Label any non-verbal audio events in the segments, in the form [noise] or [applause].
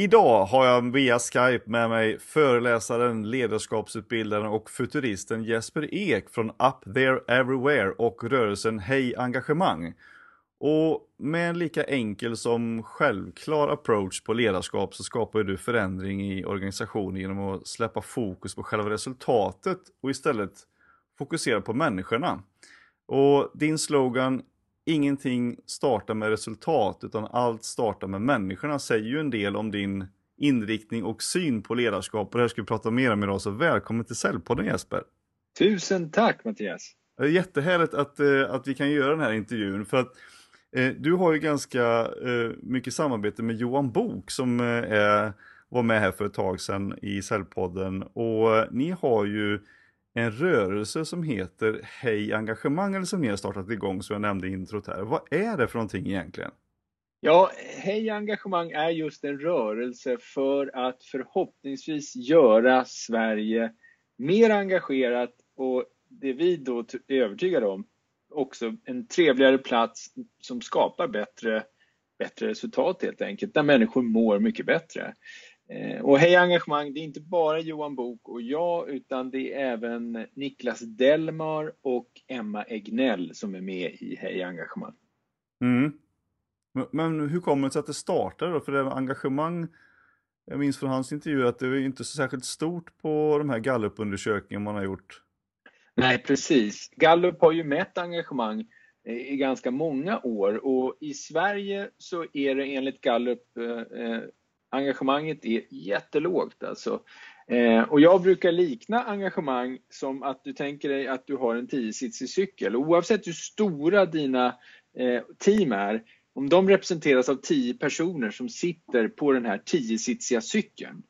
Idag har jag via Skype med mig föreläsaren, ledarskapsutbildaren och futuristen Jesper Ek från Up There Everywhere och rörelsen Hej Engagemang. Och med en lika enkel som självklar approach på ledarskap så skapar du förändring i organisationen genom att släppa fokus på själva resultatet och istället fokusera på människorna. Och din slogan Ingenting startar med resultat utan allt startar med människorna säger ju en del om din inriktning och syn på ledarskap och det här ska vi prata mer om idag så välkommen till Säljpodden Jesper! Tusen tack Mattias! Det är jättehärligt att, eh, att vi kan göra den här intervjun för att Eh, du har ju ganska eh, mycket samarbete med Johan Bok som eh, var med här för ett tag sedan i Cellpodden och ni har ju en rörelse som heter Hej Engagemang eller som ni har startat igång som jag nämnde i introt här. Vad är det för någonting egentligen? Ja, Hej Engagemang är just en rörelse för att förhoppningsvis göra Sverige mer engagerat och det vi då är övertygade om också en trevligare plats som skapar bättre, bättre resultat helt enkelt, där människor mår mycket bättre. Eh, och Hej Engagemang, det är inte bara Johan Bok och jag utan det är även Niklas Delmar och Emma Egnell som är med i Hej Engagemang. Mm. Men hur kommer det sig att det startade då? För det engagemang, jag minns från hans intervju att det är inte så särskilt stort på de här gallupundersökningarna man har gjort. Nej, precis. Gallup har ju mätt engagemang i ganska många år och i Sverige så är det enligt Gallup eh, eh, engagemanget är jättelågt alltså. Eh, och jag brukar likna engagemang som att du tänker dig att du har en tiositsig cykel. Oavsett hur stora dina eh, team är, om de representeras av tio personer som sitter på den här tiositsiga cykeln,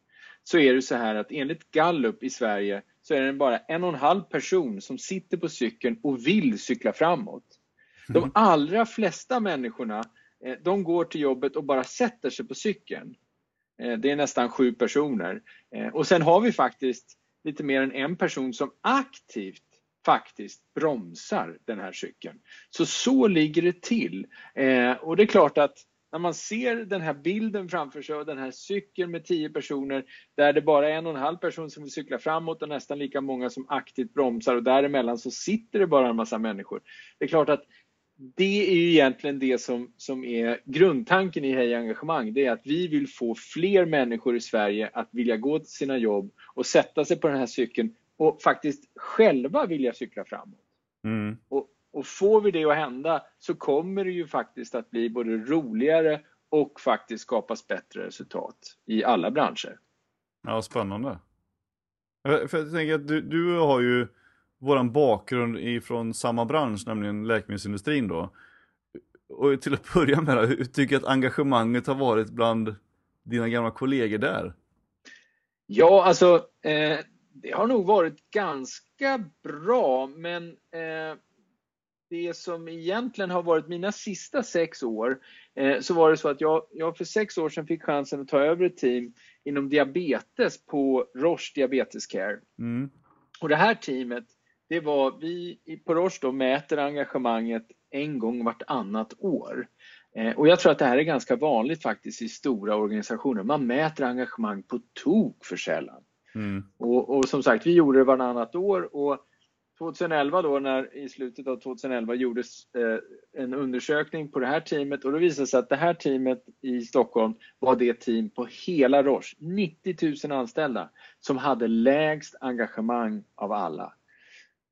så är det så här att enligt Gallup i Sverige så är det bara en och en halv person som sitter på cykeln och vill cykla framåt. De mm. allra flesta människorna eh, de går till jobbet och bara sätter sig på cykeln. Eh, det är nästan sju personer. Eh, och sen har vi faktiskt lite mer än en person som aktivt faktiskt bromsar den här cykeln. Så så ligger det till. Eh, och det är klart att när man ser den här bilden framför sig och den här cykeln med tio personer där det bara är en och en halv person som vill cykla framåt och nästan lika många som aktivt bromsar och däremellan så sitter det bara en massa människor. Det är klart att det är ju egentligen det som, som är grundtanken i Hej Engagemang. Det är att vi vill få fler människor i Sverige att vilja gå till sina jobb och sätta sig på den här cykeln och faktiskt själva vilja cykla framåt. Mm. Och, och får vi det att hända så kommer det ju faktiskt att bli både roligare och faktiskt skapas bättre resultat i alla branscher. Ja, spännande. För jag tänker att du, du har ju våran bakgrund ifrån samma bransch, nämligen läkemedelsindustrin då. Och till att börja med, hur tycker du att engagemanget har varit bland dina gamla kollegor där? Ja, alltså eh, det har nog varit ganska bra, men eh, det som egentligen har varit mina sista sex år, eh, så var det så att jag, jag för sex år sedan fick chansen att ta över ett team inom diabetes på Roche Diabetes Care. Mm. Och det här teamet, det var, vi på Roche då mäter engagemanget en gång vartannat år. Eh, och jag tror att det här är ganska vanligt faktiskt i stora organisationer. Man mäter engagemang på tok för sällan. Mm. Och, och, som sagt, vi gjorde det vartannat år och 2011 då när i slutet av 2011 gjordes eh, en undersökning på det här teamet och då visade det sig att det här teamet i Stockholm var det team på hela Roche, 90 000 anställda, som hade lägst engagemang av alla.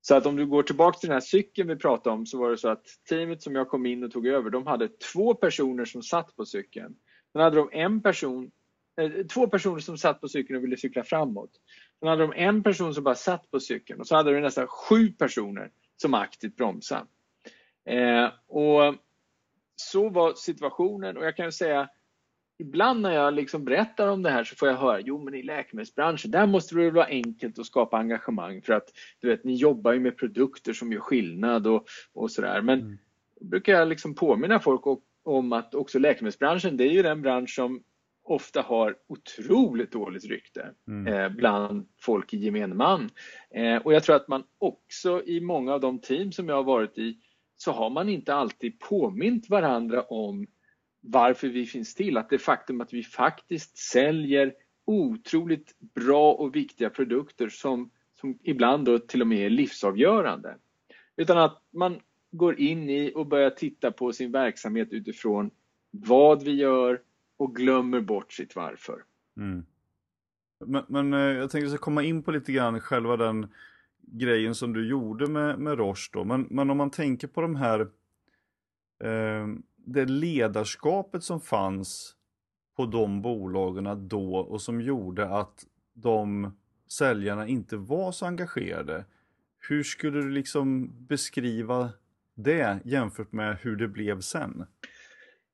Så att om du går tillbaka till den här cykeln vi pratade om så var det så att teamet som jag kom in och tog över, de hade två personer som satt på cykeln. Sen hade de en person, eh, två personer som satt på cykeln och ville cykla framåt. Sen hade de en person som bara satt på cykeln och så hade de nästan sju personer som aktivt bromsade. Eh, och så var situationen och jag kan säga Ibland när jag liksom berättar om det här så får jag höra, jo men i läkemedelsbranschen, där måste det vara enkelt att skapa engagemang för att du vet, ni jobbar ju med produkter som gör skillnad och, och sådär. Men mm. brukar jag liksom påminna folk om att också läkemedelsbranschen, det är ju den bransch som ofta har otroligt dåligt rykte mm. eh, bland folk i gemene man. Eh, och jag tror att man också i många av de team som jag har varit i så har man inte alltid påmint varandra om varför vi finns till. Att det faktum att vi faktiskt säljer otroligt bra och viktiga produkter som, som ibland då till och med är livsavgörande. Utan att man går in i och börjar titta på sin verksamhet utifrån vad vi gör och glömmer bort sitt varför. Mm. Men, men, eh, jag tänkte så komma in på lite grann själva den grejen som du gjorde med, med Roche då. Men, men om man tänker på de här eh, det ledarskapet som fanns på de bolagen då och som gjorde att de säljarna inte var så engagerade. Hur skulle du liksom beskriva det jämfört med hur det blev sen?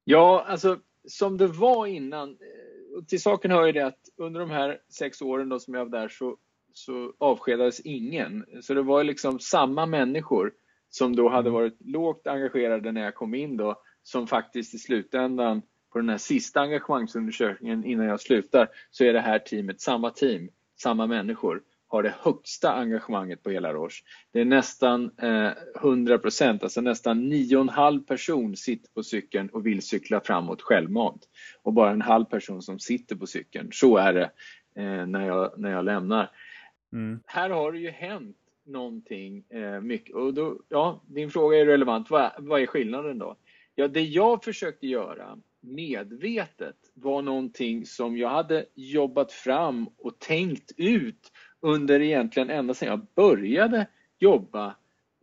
Ja, alltså som det var innan. Eh, till saken hör ju det att under de här sex åren då som jag var där så, så avskedades ingen. Så det var liksom samma människor som då hade mm. varit lågt engagerade när jag kom in då som faktiskt i slutändan på den här sista engagemangsundersökningen innan jag slutar så är det här teamet samma team, samma människor har det högsta engagemanget på hela Roche. Det är nästan eh, 100% alltså nästan 9,5 person sitter på cykeln och vill cykla framåt självmant. Och bara en halv person som sitter på cykeln. Så är det eh, när, jag, när jag lämnar. Mm. Här har det ju hänt någonting eh, mycket. Och då, ja, din fråga är relevant. Vad, vad är skillnaden då? Ja, det jag försökte göra medvetet var någonting som jag hade jobbat fram och tänkt ut under egentligen ända sedan jag började jobba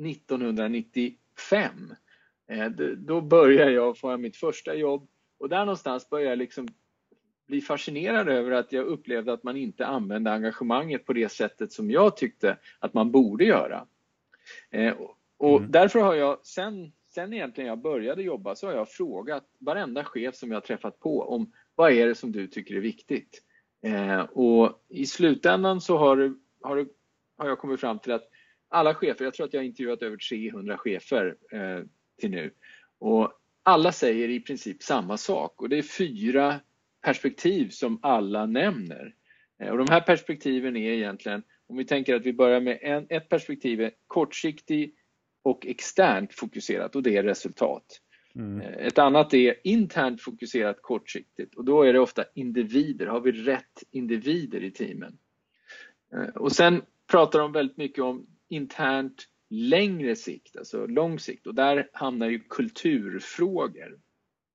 1995. Eh, då började jag få mitt första jobb och där någonstans började jag liksom bli fascinerad över att jag upplevde att man inte använde engagemanget på det sättet som jag tyckte att man borde göra. Eh, och mm. därför har jag sen sen egentligen jag började jobba så har jag frågat varenda chef som jag träffat på om vad är det som du tycker är viktigt? Eh, och i slutändan så har, har, har jag kommit fram till att alla chefer, jag tror att jag har intervjuat över 300 chefer eh, till nu och alla säger i princip samma sak och det är fyra perspektiv som alla nämner. Eh, och de här perspektiven är egentligen, om vi tänker att vi börjar med en, ett perspektiv, kortsiktig och externt fokuserat och det är resultat. Mm. Eh, ett annat är internt fokuserat kortsiktigt och då är det ofta individer. Har vi rätt individer i teamen? Eh, och sen pratar de väldigt mycket om internt längre sikt, alltså lång sikt och där hamnar ju kulturfrågor.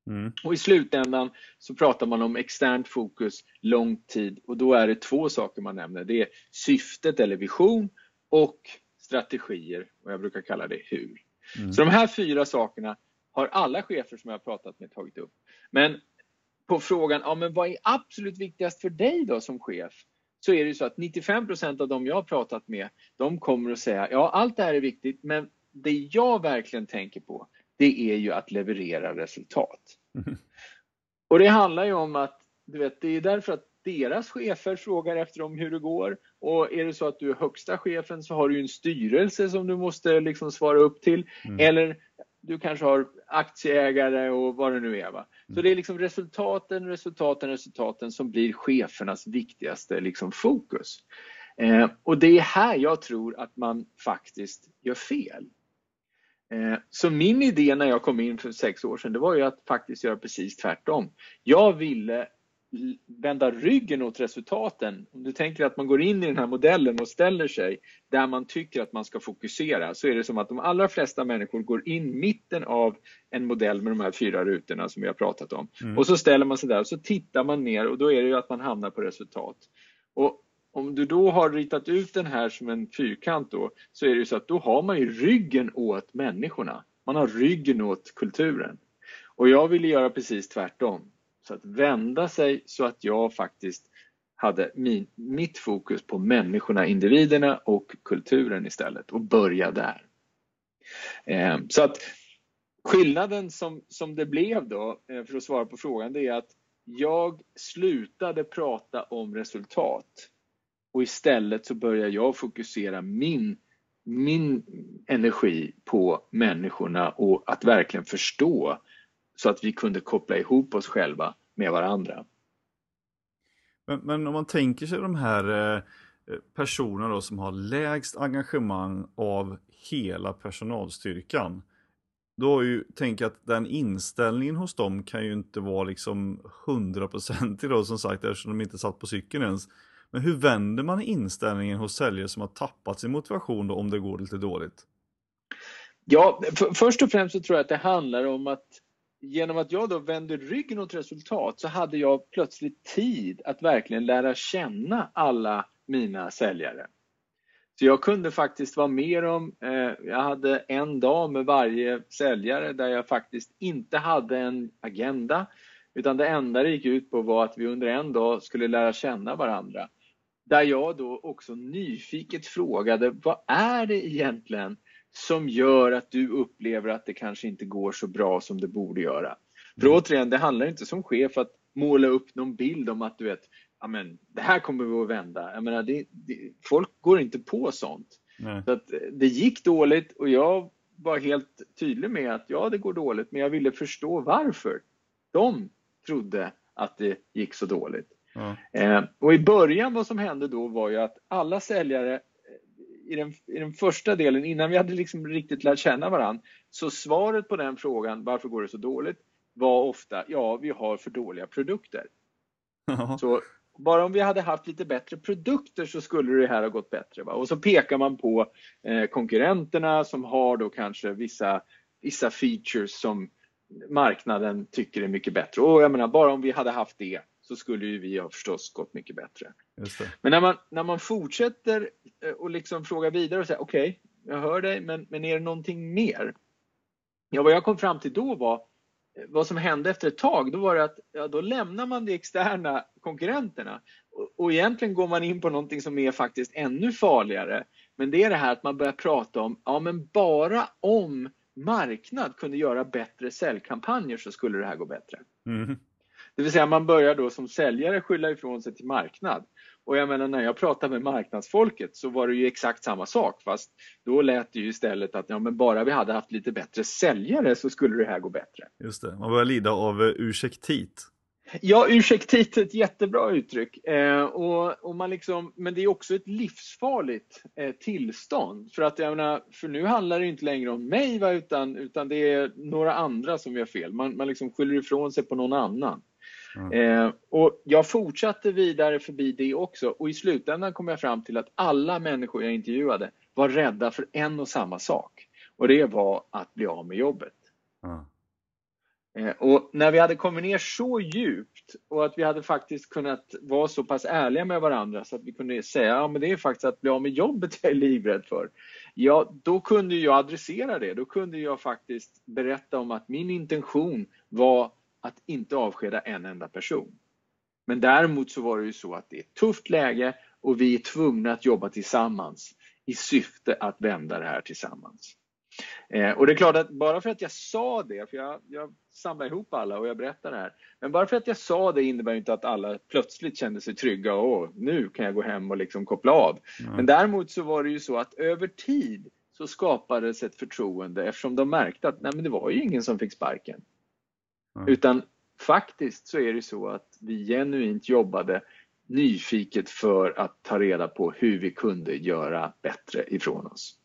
Mm. Och i slutändan så pratar man om externt fokus, lång tid och då är det två saker man nämner. Det är syftet eller vision och strategier och jag brukar kalla det hur. Mm. Så de här fyra sakerna har alla chefer som jag har pratat med tagit upp. Men på frågan, ja men vad är absolut viktigast för dig då som chef? Så är det så att 95% av de jag har pratat med, de kommer att säga, ja allt det här är viktigt men det jag verkligen tänker på, det är ju att leverera resultat. Mm. Och det handlar ju om att, du vet, det är därför att deras chefer frågar efter dem hur det går och är det så att du är högsta chefen så har du en styrelse som du måste liksom svara upp till. Mm. Eller du kanske har aktieägare och vad det nu är. Va? Så mm. det är liksom resultaten, resultaten, resultaten som blir chefernas viktigaste liksom fokus. Eh, och det är här jag tror att man faktiskt gör fel. Eh, så min idé när jag kom in för sex år sedan, det var ju att faktiskt göra precis tvärtom. Jag ville vända ryggen åt resultaten. Om du tänker att man går in i den här modellen och ställer sig där man tycker att man ska fokusera så är det som att de allra flesta människor går in mitten av en modell med de här fyra rutorna som vi har pratat om. Mm. Och så ställer man sig där och så tittar man ner och då är det ju att man hamnar på resultat. Och om du då har ritat ut den här som en fyrkant då så är det ju så att då har man ju ryggen åt människorna. Man har ryggen åt kulturen. Och jag ville göra precis tvärtom. Så att vända sig så att jag faktiskt hade min, mitt fokus på människorna, individerna och kulturen istället och börja där. Eh, så att skillnaden som, som det blev då, eh, för att svara på frågan, det är att jag slutade prata om resultat och istället så började jag fokusera min, min energi på människorna och att verkligen förstå så att vi kunde koppla ihop oss själva med varandra. Men, men om man tänker sig de här eh, personerna då som har lägst engagemang av hela personalstyrkan. Då ju, jag att den inställningen hos dem kan ju inte vara liksom hundraprocentig då som sagt eftersom de inte satt på cykeln ens. Men hur vänder man inställningen hos säljare som har tappat sin motivation då om det går lite dåligt? Ja, för, först och främst så tror jag att det handlar om att genom att jag då vände ryggen åt resultat så hade jag plötsligt tid att verkligen lära känna alla mina säljare. Så jag kunde faktiskt vara med om, eh, jag hade en dag med varje säljare där jag faktiskt inte hade en agenda utan det enda det gick ut på var att vi under en dag skulle lära känna varandra. Där jag då också nyfiket frågade, vad är det egentligen som gör att du upplever att det kanske inte går så bra som det borde göra? För mm. återigen, det handlar inte som chef att måla upp någon bild om att du vet, ja men det här kommer vi att vända. Jag menar, det, det, folk går inte på sånt. Nej. Så att det gick dåligt och jag var helt tydlig med att ja, det går dåligt, men jag ville förstå varför. De trodde att det gick så dåligt. Ja. Eh, och i början vad som hände då var ju att alla säljare eh, i den, i den första delen, innan vi hade liksom riktigt lärt känna varandra, så svaret på den frågan, varför går det så dåligt, var ofta, ja, vi har för dåliga produkter. Ja. Så bara om vi hade haft lite bättre produkter så skulle det här ha gått bättre. Va? Och så pekar man på eh, konkurrenterna som har då kanske vissa, vissa features som marknaden tycker är mycket bättre. Och jag menar, bara om vi hade haft det så skulle ju vi ha förstås gått mycket bättre. Men när man, när man fortsätter eh, och liksom frågar vidare och säger okej, okay, jag hör dig, men, men är det någonting mer? Ja, vad jag kom fram till då var vad som hände efter ett tag, då var det att ja, då lämnar man de externa konkurrenterna och, och egentligen går man in på någonting som är faktiskt ännu farligare. Men det är det här att man börjar prata om, ja men bara om marknad kunde göra bättre säljkampanjer så skulle det här gå bättre. Mm. Det vill säga man börjar då som säljare skylla ifrån sig till marknad. Och jag menar när jag pratade med marknadsfolket så var det ju exakt samma sak fast då lät det ju istället att ja, men bara vi hade haft lite bättre säljare så skulle det här gå bättre. Just det, man börjar lida av uh, ursäktit. Ja, ursäktit är ett jättebra uttryck. Eh, och, och man liksom, men det är också ett livsfarligt eh, tillstånd. För att jag menar, för nu handlar det inte längre om mig va, utan, utan det är några andra som gör fel. Man, man liksom skyller ifrån sig på någon annan. Mm. Eh, och jag fortsatte vidare förbi det också och i slutändan kom jag fram till att alla människor jag intervjuade var rädda för en och samma sak. Och det var att bli av med jobbet. Mm. Eh, och när vi hade kommit ner så djupt och att vi hade faktiskt kunnat vara så pass ärliga med varandra så att vi kunde säga ja men det är faktiskt att bli av med jobbet jag är livrädd för. Ja, då kunde jag adressera det. Då kunde jag faktiskt berätta om att min intention var att inte avskeda en enda person. Men däremot så var det ju så att det är ett tufft läge och vi är tvungna att jobba tillsammans i syfte att vända det här tillsammans. Eh, och det är klart att bara för att jag sa det, för jag, jag samlade ihop alla och jag berättade det här, men bara för att jag sa det innebär inte att alla plötsligt kände sig trygga och nu kan jag gå hem och liksom koppla av. Mm. Men däremot så var det ju så att över tid så skapades ett förtroende eftersom de märkte att nej, men det var ju ingen som fick sparken. Mm. Utan faktiskt så är det så att vi genuint jobbade nyfiket för att ta reda på hur vi kunde göra bättre ifrån oss.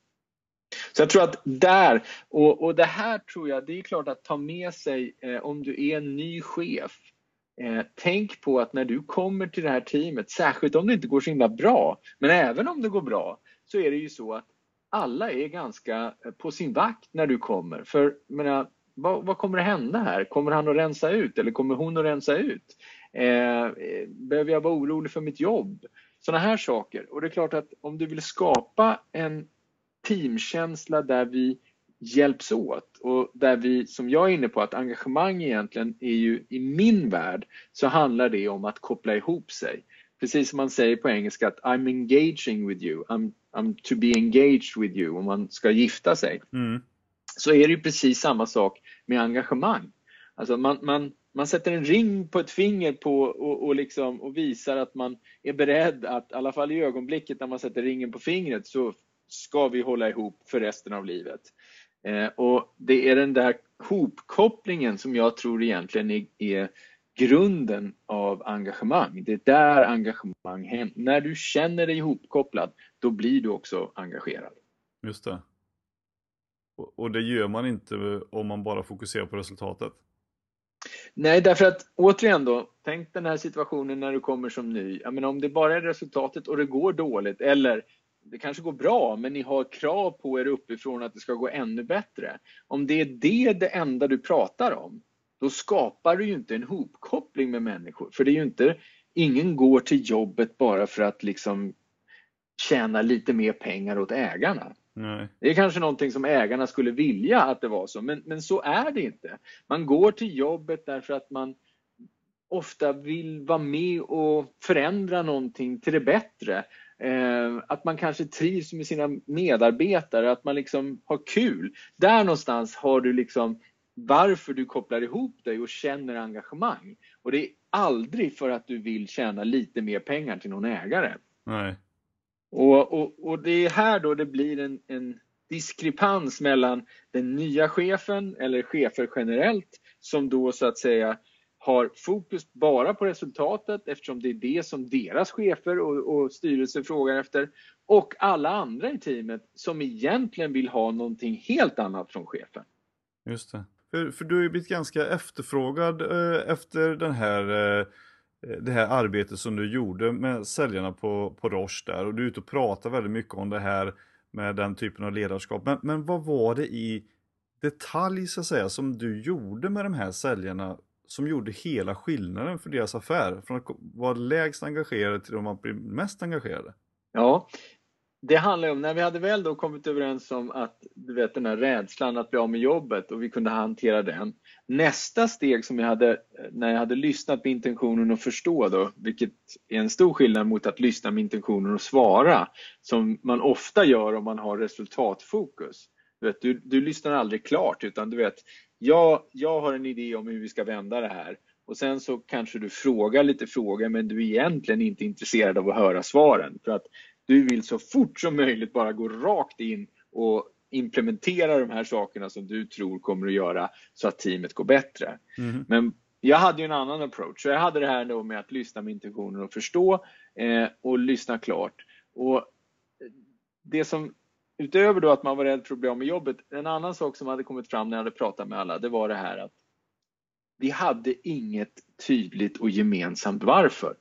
Så jag tror att där, och, och det här tror jag, det är klart att ta med sig eh, om du är en ny chef. Eh, tänk på att när du kommer till det här teamet, särskilt om det inte går så himla bra, men även om det går bra, så är det ju så att alla är ganska eh, på sin vakt när du kommer. För menar, vad, vad, kommer att hända här? Kommer han att rensa ut eller kommer hon att rensa ut? Eh, behöver jag vara orolig för mitt jobb? Sådana här saker. Och det är klart att om du vill skapa en teamkänsla där vi hjälps åt och där vi, som jag är inne på, att engagemang egentligen är ju i min värld så handlar det om att koppla ihop sig. Precis som man säger på engelska att I'm engaging with you, I'm, I'm to be engaged with you om man ska gifta sig. Mm så är det ju precis samma sak med engagemang. Alltså man, man, man sätter en ring på ett finger på och, och, liksom, och visar att man är beredd att, i alla fall i ögonblicket när man sätter ringen på fingret, så ska vi hålla ihop för resten av livet. Eh, och Det är den där hopkopplingen som jag tror egentligen är, är grunden av engagemang. Det är där engagemang händer. När du känner dig ihopkopplad, då blir du också engagerad. Just det. Och det gör man inte om man bara fokuserar på resultatet? Nej, därför att återigen då, tänk den här situationen när du kommer som ny. Jag menar, om det bara är resultatet och det går dåligt eller det kanske går bra, men ni har krav på er uppifrån att det ska gå ännu bättre. Om det är det det enda du pratar om, då skapar du ju inte en hopkoppling med människor. För det är ju inte, ingen går till jobbet bara för att liksom tjäna lite mer pengar åt ägarna. Nej. Det är kanske någonting som ägarna skulle vilja att det var så, men, men så är det inte. Man går till jobbet därför att man ofta vill vara med och förändra någonting till det bättre. Eh, att man kanske trivs med sina medarbetare, att man liksom har kul. Där någonstans har du liksom varför du kopplar ihop dig och känner engagemang. Och det är aldrig för att du vill tjäna lite mer pengar till någon ägare. Nej. Och, och, och det är här då det blir en, en diskrepans mellan den nya chefen eller chefer generellt som då så att säga har fokus bara på resultatet eftersom det är det som deras chefer och, och styrelse frågar efter och alla andra i teamet som egentligen vill ha någonting helt annat från chefen. Just det. För, för du har ju blivit ganska efterfrågad eh, efter den här, eh, Eh, det här arbetet som du gjorde med säljarna på, på Roche där och du är ute och pratar väldigt mycket om det här med den typen av ledarskap. Men, men vad var det i detalj så att säga som du gjorde med de här säljarna som gjorde hela skillnaden för deras affär? Från att vara lägst engagerade till att bli mest engagerade? Ja, det handlar om, när vi hade väl då kommit överens om att du vet den här rädslan att bli av med jobbet och vi kunde hantera den. Nästa steg som jag hade, när jag hade lyssnat med intentionen att förstå då, vilket är en stor skillnad mot att lyssna med intentionen att svara, som man ofta gör om man har resultatfokus. Du, vet, du, du lyssnar aldrig klart utan du vet, jag, jag har en idé om hur vi ska vända det här och sen så kanske du frågar lite frågor men du är egentligen inte intresserad av att höra svaren för att du vill så fort som möjligt bara gå rakt in och implementera de här sakerna som du tror kommer att göra så att teamet går bättre. Mm. Men jag hade ju en annan approach. Så jag hade det här då med att lyssna med intentionen och förstå eh, och lyssna klart. Och det som utöver då att man var rädd för att bli av med jobbet, en annan sak som hade kommit fram när jag hade pratat med alla, det var det här att vi hade inget tydligt och gemensamt varför.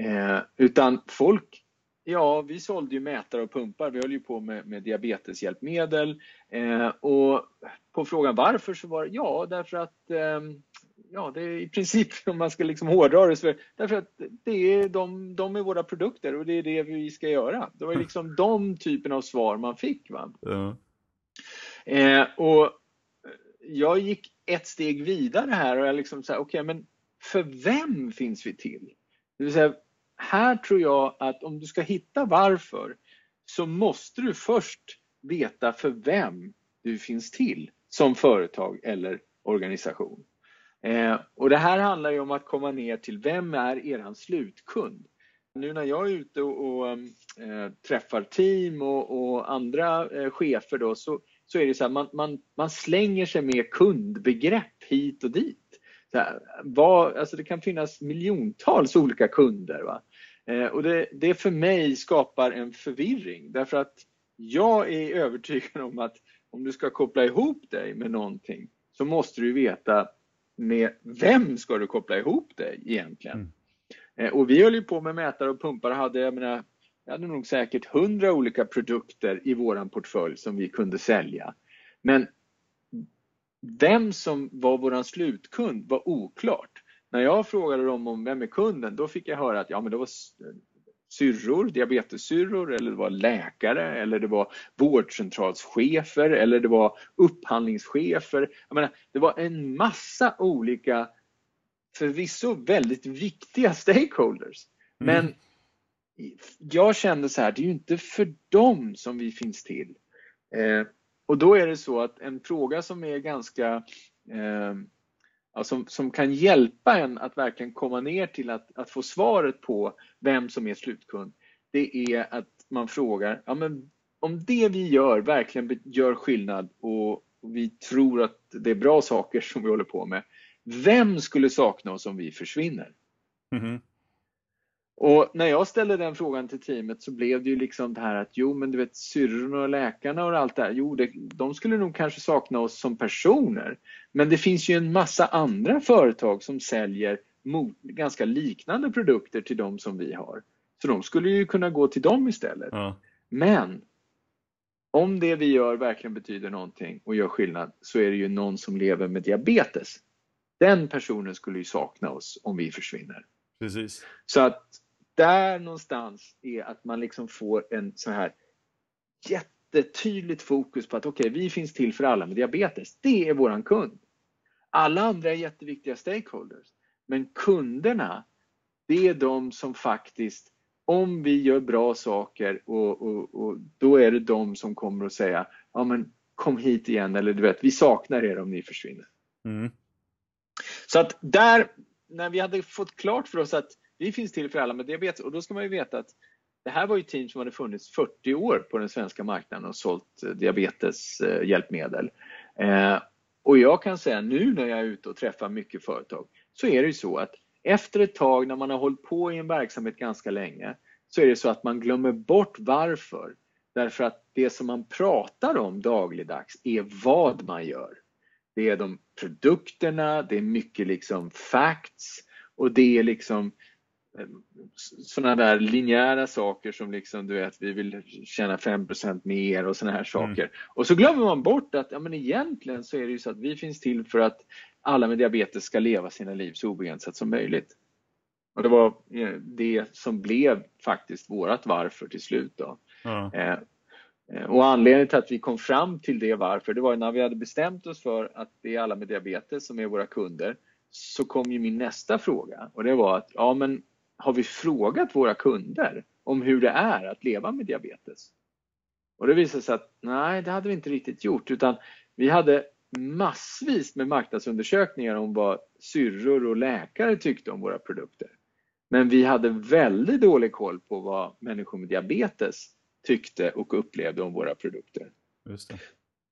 Eh, utan folk Ja, vi sålde ju mätare och pumpar. Vi höll ju på med, med diabeteshjälpmedel. Eh, och på frågan varför så var det ja, därför att eh, ja, det är i princip [laughs] om man ska liksom hårdra det, så, därför att det är de, de är våra produkter och det är det vi ska göra. Det var liksom [laughs] de typen av svar man fick. Va? Ja. Eh, och jag gick ett steg vidare här och jag liksom sa, okej, okay, men för vem finns vi till? Det vill säga, här tror jag att om du ska hitta varför så måste du först veta för vem du finns till som företag eller organisation. Eh, och det här handlar ju om att komma ner till vem är eran slutkund? Nu när jag är ute och, och äh, träffar team och, och andra äh, chefer då så, så är det så här, man, man, man slänger sig med kundbegrepp hit och dit. Här, vad, alltså det kan finnas miljontals olika kunder. Va? Eh, och det, det för mig skapar en förvirring därför att jag är övertygad om att om du ska koppla ihop dig med någonting så måste du veta med vem ska du koppla ihop dig egentligen? Mm. Eh, och vi höll ju på med mätare och pumpar och hade, jag menar, jag hade nog säkert hundra olika produkter i våran portfölj som vi kunde sälja. Men vem som var våran slutkund var oklart. När jag frågade dem om vem är kunden, då fick jag höra att ja, men det var syrror, diabetessyrror eller det var läkare eller det var vårdcentralschefer eller det var upphandlingschefer. Jag menar, det var en massa olika, förvisso väldigt viktiga stakeholders. Mm. Men jag kände så här, det är ju inte för dem som vi finns till. Eh, och då är det så att en fråga som är ganska eh, ja, som, som kan hjälpa en att verkligen komma ner till att, att få svaret på vem som är slutkund, det är att man frågar, ja, men om det vi gör verkligen gör skillnad och vi tror att det är bra saker som vi håller på med, Vem skulle sakna oss om vi försvinner? Mhm. Och när jag ställde den frågan till teamet så blev det ju liksom det här att jo men du vet syrrorna och läkarna och allt det här, jo det, de skulle nog kanske sakna oss som personer. Men det finns ju en massa andra företag som säljer mot, ganska liknande produkter till de som vi har. Så de skulle ju kunna gå till dem istället. Ja. Men om det vi gör verkligen betyder någonting och gör skillnad så är det ju någon som lever med diabetes. Den personen skulle ju sakna oss om vi försvinner. Precis. Så att där någonstans är att man liksom får en så här jättetydligt fokus på att okej, okay, vi finns till för alla med diabetes. Det är våran kund. Alla andra är jätteviktiga stakeholders. Men kunderna, det är de som faktiskt, om vi gör bra saker och, och, och då är det de som kommer att säga, ja men kom hit igen eller du vet, vi saknar er om ni försvinner. Mm. Så att där, när vi hade fått klart för oss att vi finns till för alla med diabetes och då ska man ju veta att det här var ju team som hade funnits 40 år på den svenska marknaden och sålt eh, diabeteshjälpmedel. Eh, eh, och jag kan säga nu när jag är ute och träffar mycket företag så är det ju så att efter ett tag när man har hållit på i en verksamhet ganska länge så är det så att man glömmer bort varför. Därför att det som man pratar om dagligdags är vad man gör. Det är de produkterna, det är mycket liksom facts och det är liksom sådana där linjära saker som liksom du vet, vi vill tjäna 5% mer och sådana här saker. Mm. Och så glömmer man bort att ja, men egentligen så är det ju så att vi finns till för att alla med diabetes ska leva sina liv så obegränsat som möjligt. Och det var eh, det som blev faktiskt vårat varför till slut. Då. Mm. Och anledningen till att vi kom fram till det varför, det var när vi hade bestämt oss för att det är alla med diabetes som är våra kunder, så kom ju min nästa fråga och det var att ja men har vi frågat våra kunder om hur det är att leva med diabetes? Och det visade sig att nej, det hade vi inte riktigt gjort utan vi hade massvis med marknadsundersökningar om vad syrror och läkare tyckte om våra produkter. Men vi hade väldigt dålig koll på vad människor med diabetes tyckte och upplevde om våra produkter.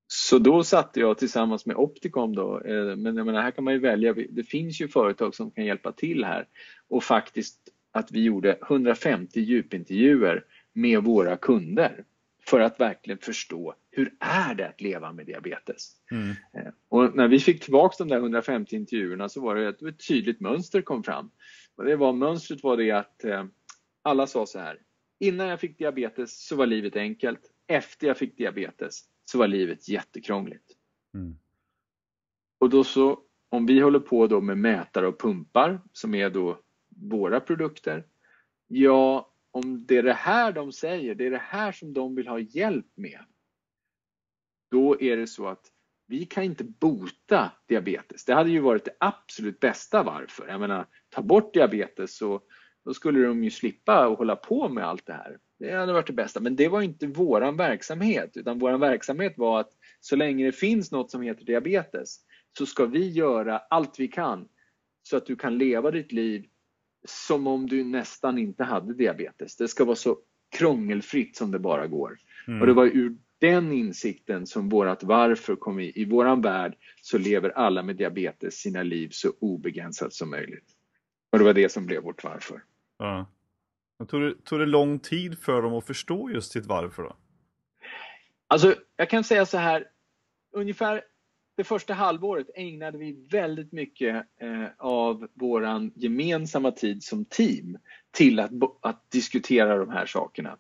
Så då satte jag tillsammans med Opticom då, eh, men jag menar, här kan man ju välja, det finns ju företag som kan hjälpa till här och faktiskt att vi gjorde 150 djupintervjuer med våra kunder för att verkligen förstå hur är det att leva med diabetes? Mm. Eh, och när vi fick tillbaka de där 150 intervjuerna så var det ett, ett tydligt mönster kom fram. Och det var, mönstret var det att eh, alla sa så här, innan jag fick diabetes så var livet enkelt, efter jag fick diabetes så var livet jättekrångligt. Mm. Och då så, om vi håller på då med mätare och pumpar som är då våra produkter. Ja, om det är det här de säger, det är det här som de vill ha hjälp med. Då är det så att vi kan inte bota diabetes. Det hade ju varit det absolut bästa varför. Jag menar, ta bort diabetes så då skulle de ju slippa att hålla på med allt det här. Det hade varit det bästa, men det var inte våran verksamhet utan våran verksamhet var att så länge det finns något som heter diabetes så ska vi göra allt vi kan så att du kan leva ditt liv som om du nästan inte hade diabetes. Det ska vara så krångelfritt som det bara går. Mm. Och det var ur den insikten som vårat varför kom i. I våran värld så lever alla med diabetes sina liv så obegränsat som möjligt. Och det var det som blev vårt varför. Ja. tog, det, tog det lång tid för dem att förstå just sitt varför då? Alltså, jag kan säga så här. Ungefär det första halvåret ägnade vi väldigt mycket eh, av vår gemensamma tid som team till att, att diskutera de här sakerna.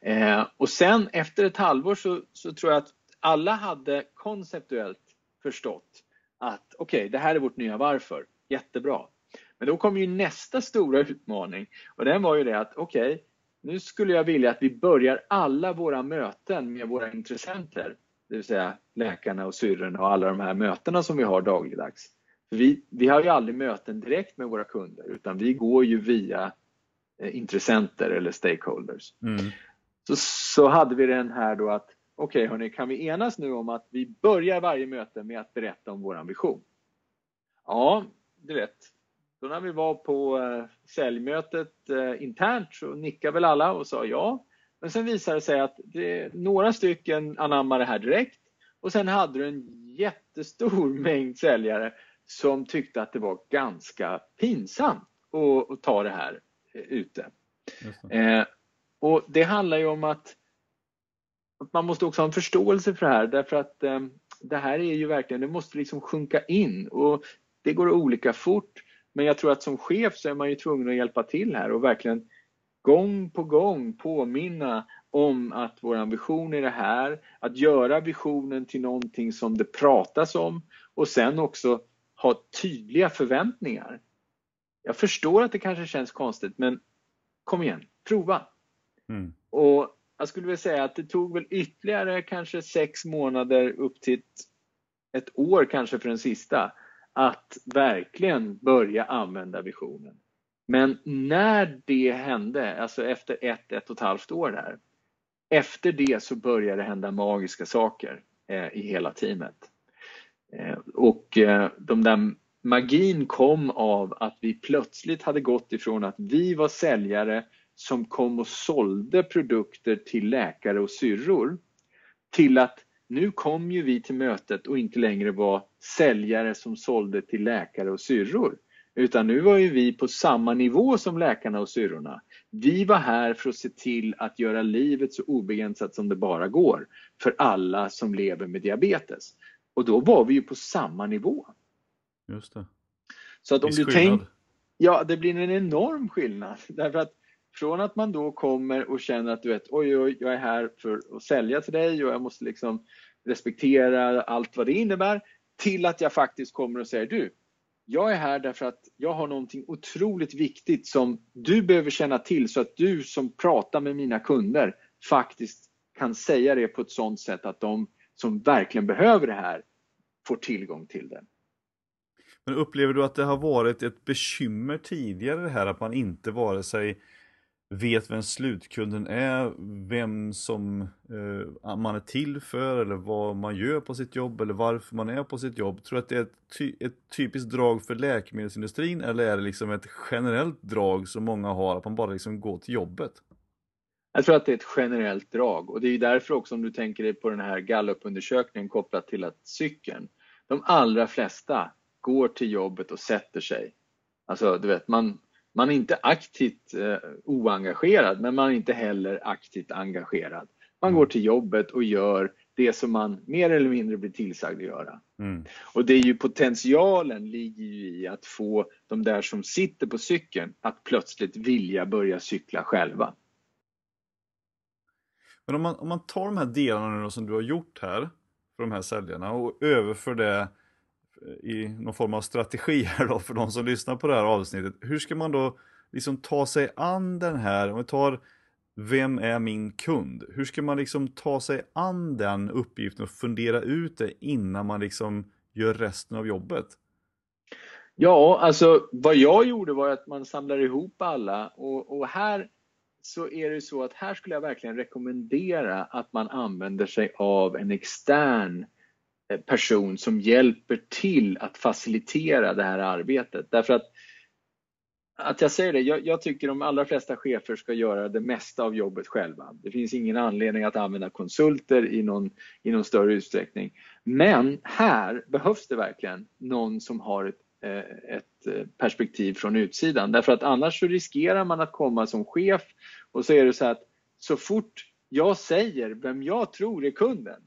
Eh, och sen efter ett halvår så, så, tror jag att alla hade konceptuellt förstått att okej, okay, det här är vårt nya varför. Jättebra. Men då kom ju nästa stora utmaning och den var ju det att okej, okay, nu skulle jag vilja att vi börjar alla våra möten med våra intressenter det vill säga läkarna och syrrorna och alla de här mötena som vi har dagligdags. Vi, vi har ju aldrig möten direkt med våra kunder utan vi går ju via eh, intressenter eller stakeholders. Mm. Så, så hade vi den här då att okej okay, hörni, kan vi enas nu om att vi börjar varje möte med att berätta om våran vision? Ja, du vet, då när vi var på eh, säljmötet eh, internt så nickade väl alla och sa ja. Men sen visade det sig att det, några stycken anammade det här direkt och sen hade du en jättestor [laughs] mängd säljare som tyckte att det var ganska pinsamt att, att ta det här eh, ute. Det. Eh, och det handlar ju om att, att, man måste också ha en förståelse för det här därför att eh, det här är ju verkligen, det måste liksom sjunka in och det går olika fort. Men jag tror att som chef så är man ju tvungen att hjälpa till här och verkligen gång på gång påminna om att vår ambition är det här, att göra visionen till någonting som det pratas om och sen också ha tydliga förväntningar. Jag förstår att det kanske känns konstigt men kom igen, prova. Mm. Och jag skulle vilja säga att det tog väl ytterligare kanske sex månader upp till ett år kanske för den sista att verkligen börja använda visionen. Men när det hände, alltså efter ett, ett och ett halvt år där, efter det så började det hända magiska saker eh, i hela teamet. Eh, och eh, de där magin kom av att vi plötsligt hade gått ifrån att vi var säljare som kom och sålde produkter till läkare och syrror till att nu kom ju vi till mötet och inte längre var säljare som sålde till läkare och syrror. Utan nu var ju vi på samma nivå som läkarna och syrrorna. Vi var här för att se till att göra livet så obegränsat som det bara går för alla som lever med diabetes. Och då var vi ju på samma nivå. Just det. Så att om du tänker... Ja, det blir en enorm skillnad. [laughs] Därför att från att man då kommer och känner att du vet, oj, oj, jag är här för att sälja till dig och jag måste liksom respektera allt vad det innebär, till att jag faktiskt kommer och säger du, jag är här därför att jag har någonting otroligt viktigt som du behöver känna till så att du som pratar med mina kunder faktiskt kan säga det på ett sådant sätt att de som verkligen behöver det här får tillgång till det. Men upplever du att det har varit ett bekymmer tidigare det här att man inte vare sig vet vem slutkunden är, vem som eh, man är till för eller vad man gör på sitt jobb eller varför man är på sitt jobb. Tror du att det är ett, ty ett typiskt drag för läkemedelsindustrin eller är det liksom ett generellt drag som många har, att man bara liksom går till jobbet? Jag tror att det är ett generellt drag och det är därför också om du tänker dig på den här gallupundersökningen kopplat till att cykeln. De allra flesta går till jobbet och sätter sig. Alltså du vet, man, man är inte aktivt eh, oengagerad men man är inte heller aktivt engagerad. Man mm. går till jobbet och gör det som man mer eller mindre blir tillsagd att göra. Mm. Och det är ju potentialen ligger ju i att få de där som sitter på cykeln att plötsligt vilja börja cykla själva. Men om man, om man tar de här delarna som du har gjort här för de här säljarna och överför det i någon form av strategi här då för de som lyssnar på det här avsnittet. Hur ska man då liksom ta sig an den här, om vi tar vem är min kund? Hur ska man liksom ta sig an den uppgiften och fundera ut det innan man liksom gör resten av jobbet? Ja, alltså vad jag gjorde var att man samlar ihop alla och, och här så är det så att här skulle jag verkligen rekommendera att man använder sig av en extern Eh, Eh, person som hjälper till att facilitera det här arbetet. Därför att att jag säger det, jag, jag, tycker de allra flesta chefer ska göra det mesta av jobbet själva. Det finns ingen anledning att använda konsulter i någon, i någon större utsträckning. Men här behövs det verkligen någon som har ett, eh, ett eh, perspektiv från utsidan. Därför att annars så riskerar man att komma som chef och så är det så att så fort jag säger vem jag tror är kunden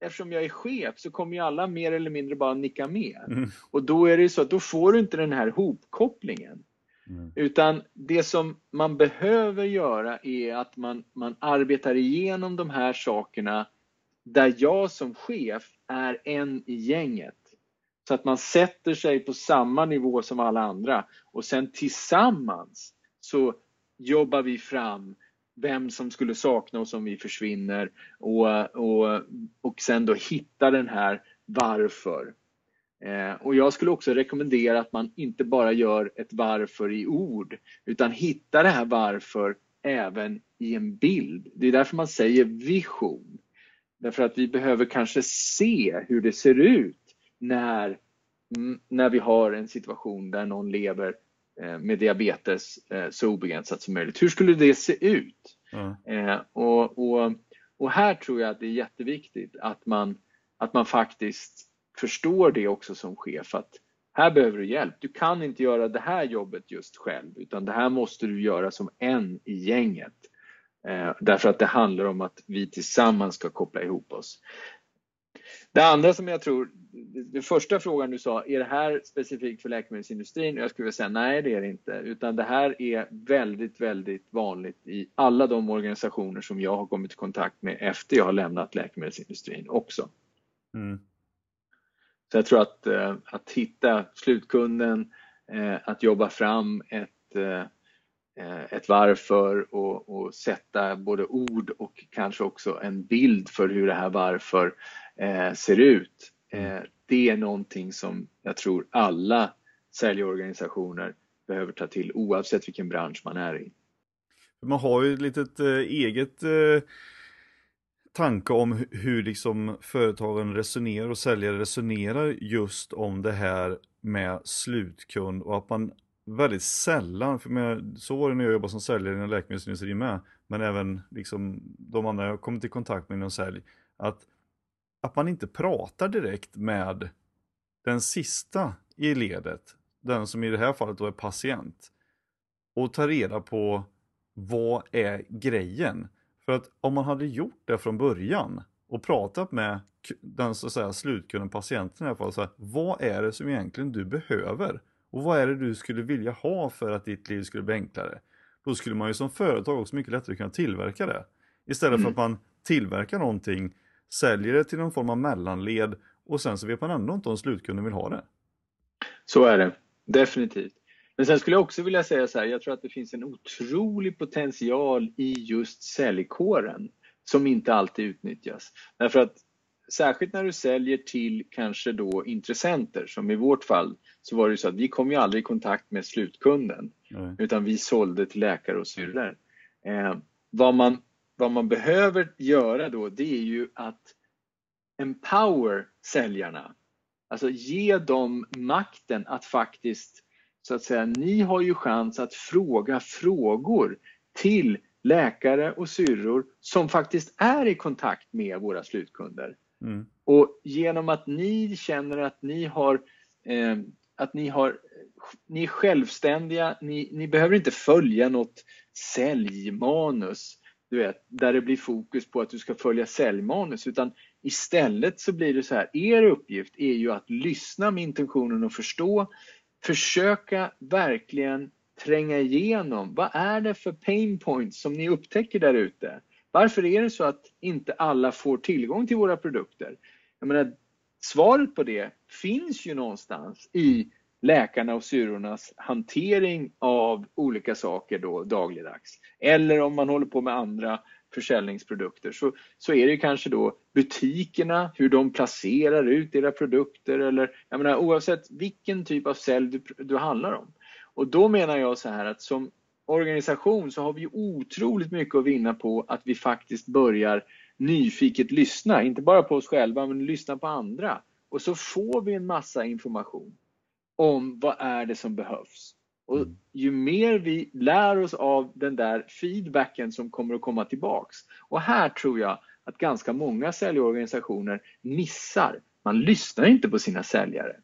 eftersom jag är chef så kommer ju alla mer eller mindre bara nicka med. Mm. Och då är det så att då får du inte den här hopkopplingen. Mm. Utan det som man behöver göra är att man, man arbetar igenom de här sakerna där jag som chef är en i gänget. Så att man sätter sig på samma nivå som alla andra och sen tillsammans så jobbar vi fram vem som skulle sakna oss om vi försvinner och, och, och sen då hitta den här varför. Eh, och jag skulle också rekommendera att man inte bara gör ett varför i ord utan hitta det här varför även i en bild. Det är därför man säger vision. Därför att vi behöver kanske se hur det ser ut när, mm, när vi har en situation där någon lever med diabetes eh, så obegränsat som möjligt. Hur skulle det se ut? Mm. Och, och, och här tror jag att det är jätteviktigt att man, att man faktiskt förstår det också som chef att här behöver du hjälp. Du kan inte göra det här jobbet just själv utan det här måste du göra som en i gänget. Eh, därför att det handlar om att vi tillsammans ska koppla ihop oss. Det andra som jag tror, den första frågan du sa, är det här specifikt för läkemedelsindustrin? Jag skulle vilja säga nej, det är det inte, utan det här är väldigt, väldigt vanligt i alla de organisationer som jag har kommit i kontakt med efter jag har lämnat läkemedelsindustrin också. Mm. Så jag tror att, eh, att hitta slutkunden, eh, att jobba fram ett, eh, ett varför och, och sätta både ord och kanske också en bild för hur det här varför ser ut. Det är någonting som jag tror alla säljorganisationer behöver ta till oavsett vilken bransch man är i. Man har ju ett litet eget tanke om hur liksom företagen resonerar och säljare resonerar just om det här med slutkund och att man väldigt sällan, för med, så var det när jag jobbade som säljare inom läkemedelsindustrin med, men även liksom de andra jag kommit i kontakt med inom sälj, att, att man inte pratar direkt med den sista i ledet, den som i det här fallet då är patient, och tar reda på vad är grejen? För att om man hade gjort det från början och pratat med den så att säga slutkunden, patienten i alla fall, så här, vad är det som egentligen du behöver? Och vad är det du skulle vilja ha för att ditt liv skulle bli enklare? Då skulle man ju som företag också mycket lättare kunna tillverka det. Istället mm. för att man tillverkar någonting, säljer det till någon form av mellanled och sen så vet man ändå inte om slutkunden vill ha det. Så är det, definitivt. Men sen skulle jag också vilja säga så här, jag tror att det finns en otrolig potential i just säljkåren som inte alltid utnyttjas. Därför att särskilt när du säljer till kanske då intressenter, som i vårt fall så var det så att vi kom ju aldrig i kontakt med slutkunden, mm. utan vi sålde till läkare och syrror. Eh, vad, man, vad man behöver göra då, det är ju att empower säljarna. Alltså ge dem makten att faktiskt så att säga, ni har ju chans att fråga frågor till läkare och syrror som faktiskt är i kontakt med våra slutkunder. Mm. Och genom att ni känner att ni har eh, att ni, har, ni är självständiga, ni, ni behöver inte följa något säljmanus, du vet, där det blir fokus på att du ska följa säljmanus, utan istället så blir det så här, er uppgift är ju att lyssna med intentionen att förstå, försöka verkligen tränga igenom. Vad är det för pain points som ni upptäcker där ute? Varför är det så att inte alla får tillgång till våra produkter? Jag menar, svaret på det finns ju någonstans i läkarna och syrornas hantering av olika saker då dagligdags. Eller om man håller på med andra försäljningsprodukter så, så är det kanske då butikerna, hur de placerar ut era produkter eller jag menar, oavsett vilken typ av sälj du, du handlar om. Och då menar jag så här att som organisation så har vi otroligt mycket att vinna på att vi faktiskt börjar nyfiket lyssna, inte bara på oss själva men lyssna på andra. Och så får vi en massa information om vad är det som behövs. Och mm. ju mer vi lär oss av den där feedbacken som kommer att komma tillbaks. Och här tror jag att ganska många säljorganisationer missar. Man lyssnar inte på sina säljare.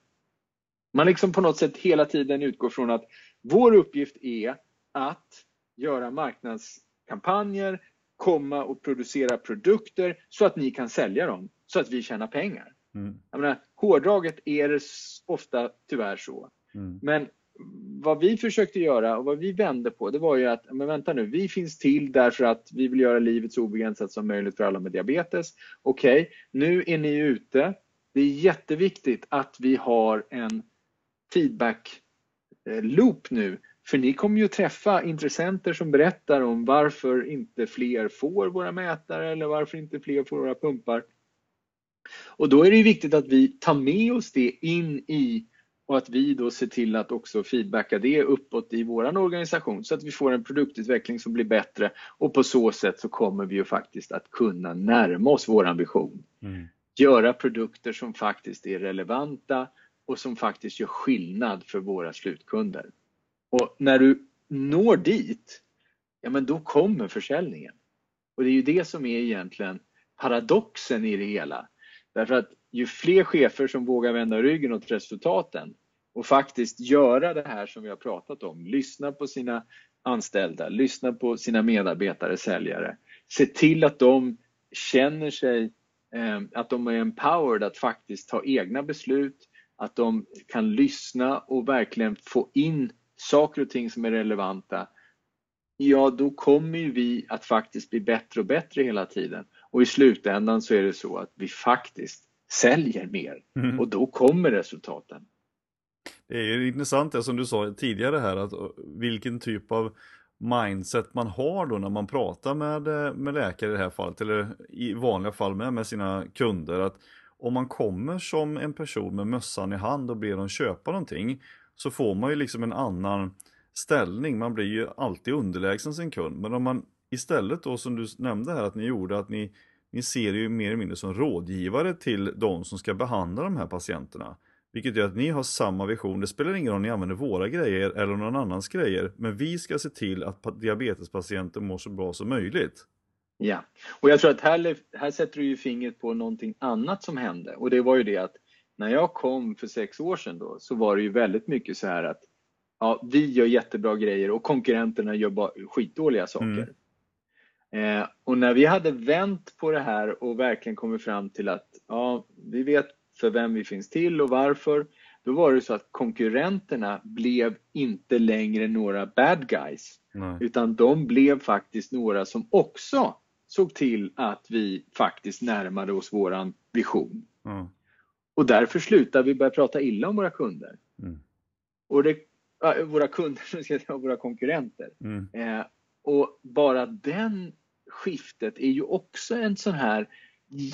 Man liksom på något sätt hela tiden utgår från att vår uppgift är att göra marknadskampanjer, komma och producera produkter så att ni kan sälja dem, så att vi tjänar pengar. Mm. Jag menar, hårdraget är det ofta tyvärr så. Mm. Men vad vi försökte göra och vad vi vände på det var ju att, men vänta nu, vi finns till därför att vi vill göra livet så obegränsat som möjligt för alla med diabetes. Okej, okay, nu är ni ute. Det är jätteviktigt att vi har en feedback eh, nu för ni kommer ju träffa intressenter som berättar om varför inte fler får våra mätare eller varför inte fler får våra pumpar. Och då är det viktigt att vi tar med oss det in i och att vi då ser till att också feedbacka det uppåt i vår organisation så att vi får en produktutveckling som blir bättre och på så sätt så kommer vi ju faktiskt att kunna närma oss vår ambition. Mm. Göra produkter som faktiskt är relevanta och som faktiskt gör skillnad för våra slutkunder. Och när du når dit, ja men då kommer försäljningen. Och det är ju det som är egentligen paradoxen i det hela. Därför att ju fler chefer som vågar vända ryggen åt resultaten och faktiskt göra det här som vi har pratat om, lyssna på sina anställda, lyssna på sina medarbetare, säljare, se till att de känner sig, eh, att de är empowered att faktiskt ta egna beslut, att de kan lyssna och verkligen få in saker och ting som är relevanta, ja då kommer ju vi att faktiskt bli bättre och bättre hela tiden. Och i slutändan så är det så att vi faktiskt säljer mer mm. och då kommer resultaten. Det är intressant det som du sa tidigare här, att vilken typ av mindset man har då när man pratar med, med läkare i det här fallet, eller i vanliga fall med, med sina kunder. att Om man kommer som en person med mössan i hand och ber dem köpa någonting, så får man ju liksom en annan ställning. Man blir ju alltid underlägsen sin kund. Men om man istället då som du nämnde här att ni gjorde, att ni, ni ser ju mer eller mindre som rådgivare till de som ska behandla de här patienterna. Vilket gör att ni har samma vision. Det spelar ingen roll om ni använder våra grejer eller någon annans grejer. Men vi ska se till att diabetespatienter mår så bra som möjligt. Ja, och jag tror att här, här sätter du ju fingret på någonting annat som hände. Och det var ju det att när jag kom för sex år sedan då så var det ju väldigt mycket så här att ja, vi gör jättebra grejer och konkurrenterna gör bara skitdåliga saker. Mm. Eh, och när vi hade vänt på det här och verkligen kommit fram till att ja, vi vet för vem vi finns till och varför. Då var det så att konkurrenterna blev inte längre några bad guys. Nej. Utan de blev faktiskt några som också såg till att vi faktiskt närmade oss våran vision. Mm. Och därför slutade vi börja prata illa om våra kunder. Mm. Och det, äh, våra kunder, [laughs] ska jag säga, våra konkurrenter. Mm. Eh, och bara den skiftet är ju också en sån här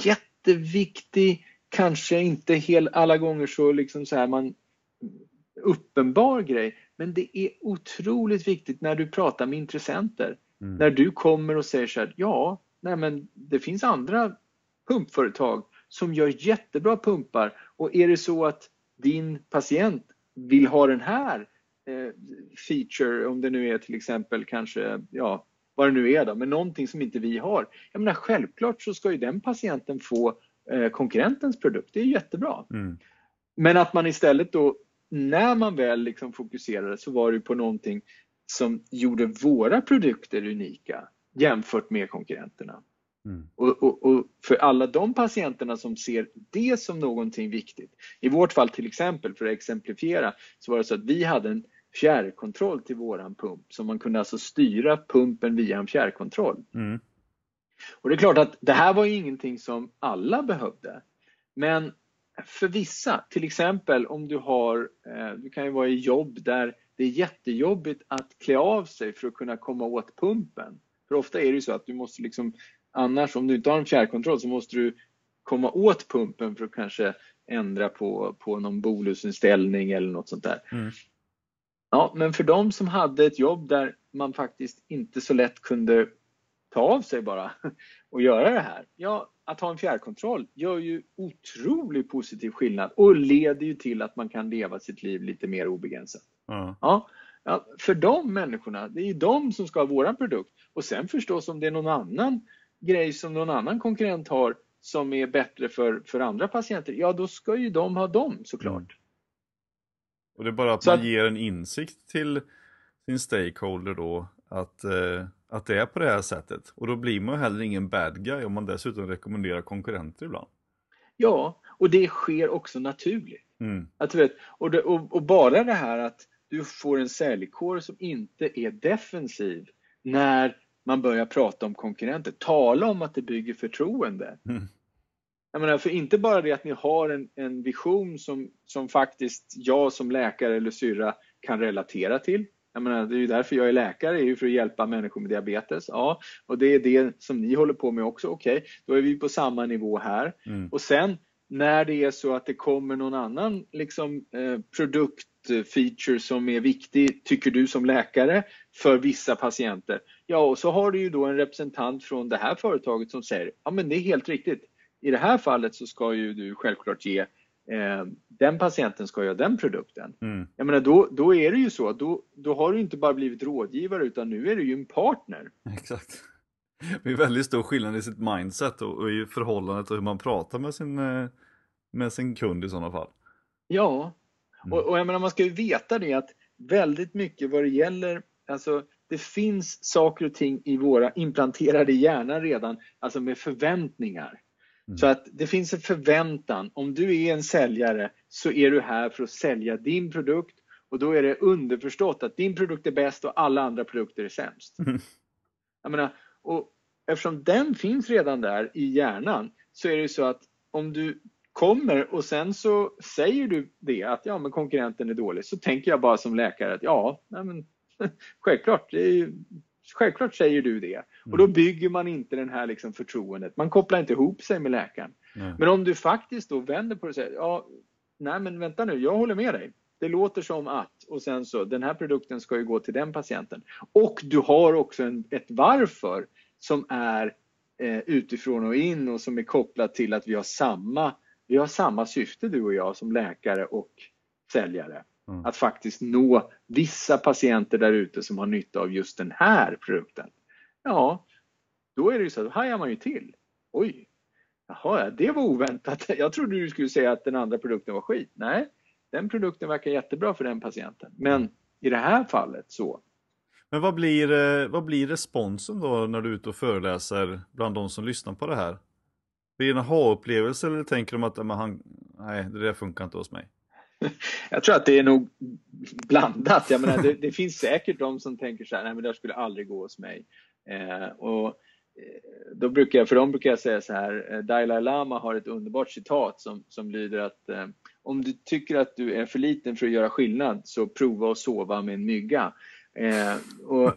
jätteviktig kanske inte hel, alla gånger så, liksom så här man uppenbar grej, men det är otroligt viktigt när du pratar med intressenter. Mm. När du kommer och säger så här, ja, nej men det finns andra pumpföretag som gör jättebra pumpar och är det så att din patient vill ha den här feature, om det nu är till exempel kanske, ja, vad det nu är då, men någonting som inte vi har. Jag menar självklart så ska ju den patienten få Eh, konkurrentens produkt. Det är jättebra. Mm. Men att man istället då, när man väl liksom fokuserade så var det på någonting som gjorde våra produkter unika jämfört med konkurrenterna. Mm. Och, och, och, för alla de patienterna som ser det som någonting viktigt. I vårt fall till exempel, för att exemplifiera, så var det så att vi hade en fjärrkontroll till våran pump. Så man kunde alltså styra pumpen via en fjärrkontroll. Mm. Och det är klart att det här var ju ingenting som alla behövde. Men för vissa, till exempel om du har, eh, du kan ju vara i jobb där det är jättejobbigt att klä av sig för att kunna komma åt pumpen. För ofta är det ju så att du måste liksom, annars om du inte har en fjärrkontroll så måste du komma åt pumpen för att kanske ändra på, på någon bolusinställning eller något sånt där. Mm. Ja, men för de som hade ett jobb där man faktiskt inte så lätt kunde ta av sig bara [laughs] och göra det här. Ja, att ha en fjärrkontroll gör ju otroligt positiv skillnad och leder ju till att man kan leva sitt liv lite mer obegränsat. Mm. Ja, ja, för de människorna, det är ju de som ska ha våran produkt. Och sen förstås om det är någon annan grej som någon annan konkurrent har som är bättre för, för andra patienter, ja då ska ju de ha dem såklart. Och det är bara att Så man att, ger en insikt till sin stakeholder då att eh att det är på det här sättet. Och då blir man heller ingen bad guy om man dessutom rekommenderar konkurrenter ibland. Ja, och det sker också naturligt. Mm. Att, vet, och, det, och, och, bara det här att du får en säljkår som inte är defensiv när man börjar prata om konkurrenter. Tala om att det bygger förtroende. Mm. Jag menar, för inte bara det att ni har en, en vision som, som faktiskt jag som läkare eller syrra kan relatera till. Jag menar, det är ju därför jag är läkare, det är ju för att hjälpa människor med diabetes. Ja, och det är det som ni håller på med också. Okej, okay, då är vi på samma nivå här. Mm. Och sen när det är så att det kommer någon annan liksom, eh, produktfeature som är viktig, tycker du som läkare, för vissa patienter. Ja, och så har du ju då en representant från det här företaget som säger, ja men det är helt riktigt. I det här fallet så ska ju du självklart ge eh, den patienten ska göra den produkten. Mm. Jag menar, då, då är det ju så, då, då har du inte bara blivit rådgivare utan nu är du ju en partner. Exakt. Det är väldigt stor skillnad i sitt mindset och, och i förhållandet och hur man pratar med sin, eh, med sin kund i sådana fall. Ja, mm. och, och jag menar man ska ju veta det att väldigt mycket vad det gäller, alltså det finns saker och ting i våra implanterade hjärnan redan, alltså med förväntningar. Mm. Så att det finns en förväntan. Om du är en säljare så är du här för att sälja din produkt och då är det underförstått att din produkt är bäst och alla andra produkter är sämst. Mm. Jag menar, och eftersom den finns redan där i hjärnan så är det så att om du kommer och sen så säger du det att ja men konkurrenten är dålig så tänker jag bara som läkare att ja, nej men, [laughs] självklart, det är, självklart säger du det. Och då mm. bygger man inte den här liksom förtroendet. Man kopplar inte ihop sig med läkaren. Nej. Men om du faktiskt då vänder på det och säger ja, nej men vänta nu, jag håller med dig. Det låter som att och sen så den här produkten ska ju gå till den patienten. Och du har också en, ett varför som är eh, utifrån och in och som är kopplat till att vi har samma, vi har samma syfte du och jag som läkare och säljare. Mm. Att faktiskt nå vissa patienter där ute som har nytta av just den här produkten. Ja, då är det ju så, då hajar man ju till. Oj, jaha, det var oväntat. [laughs] Jag trodde du skulle säga att den andra produkten var skit. Nej, den produkten verkar jättebra för den patienten. Men i det här fallet så. Men vad blir, eh, vad blir responsen då när du är ute och föreläser bland de som lyssnar på det här? Blir det en aha-upplevelse eller tänker de att men han, nej, det där funkar inte hos mig? [laughs] Jag tror att det är nog blandat. Jag menar, det, det finns säkert de som tänker så här, nej men det skulle aldrig gå hos mig. Eh, och eh, då brukar jag, för dem brukar jag säga så här, eh, Dalai Lama har ett underbart citat som, som lyder att eh, om du tycker att du är för liten för att göra skillnad så prova att sova med en mygga. Eh, och